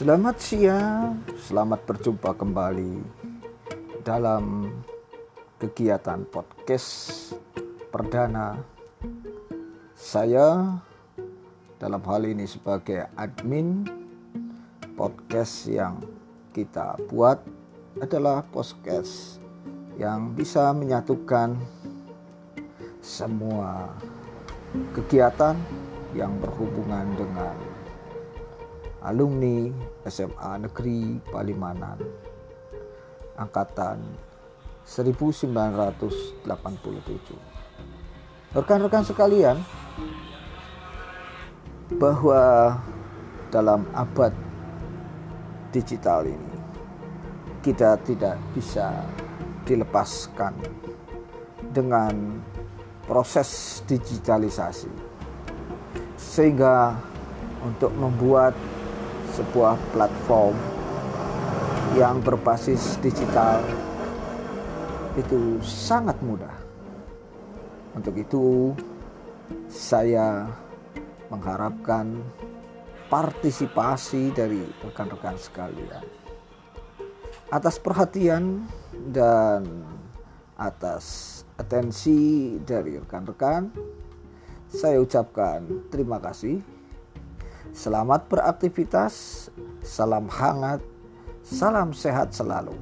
Selamat siang, selamat berjumpa kembali dalam kegiatan podcast perdana saya. Dalam hal ini sebagai admin podcast yang kita buat adalah podcast yang bisa menyatukan semua kegiatan yang berhubungan dengan alumni SMA Negeri Palimanan angkatan 1987. Rekan-rekan sekalian, bahwa dalam abad digital ini kita tidak bisa dilepaskan dengan proses digitalisasi sehingga untuk membuat sebuah platform yang berbasis digital itu sangat mudah. Untuk itu, saya mengharapkan partisipasi dari rekan-rekan sekalian atas perhatian dan atas atensi dari rekan-rekan. Saya ucapkan terima kasih. Selamat beraktivitas, salam hangat, salam sehat selalu.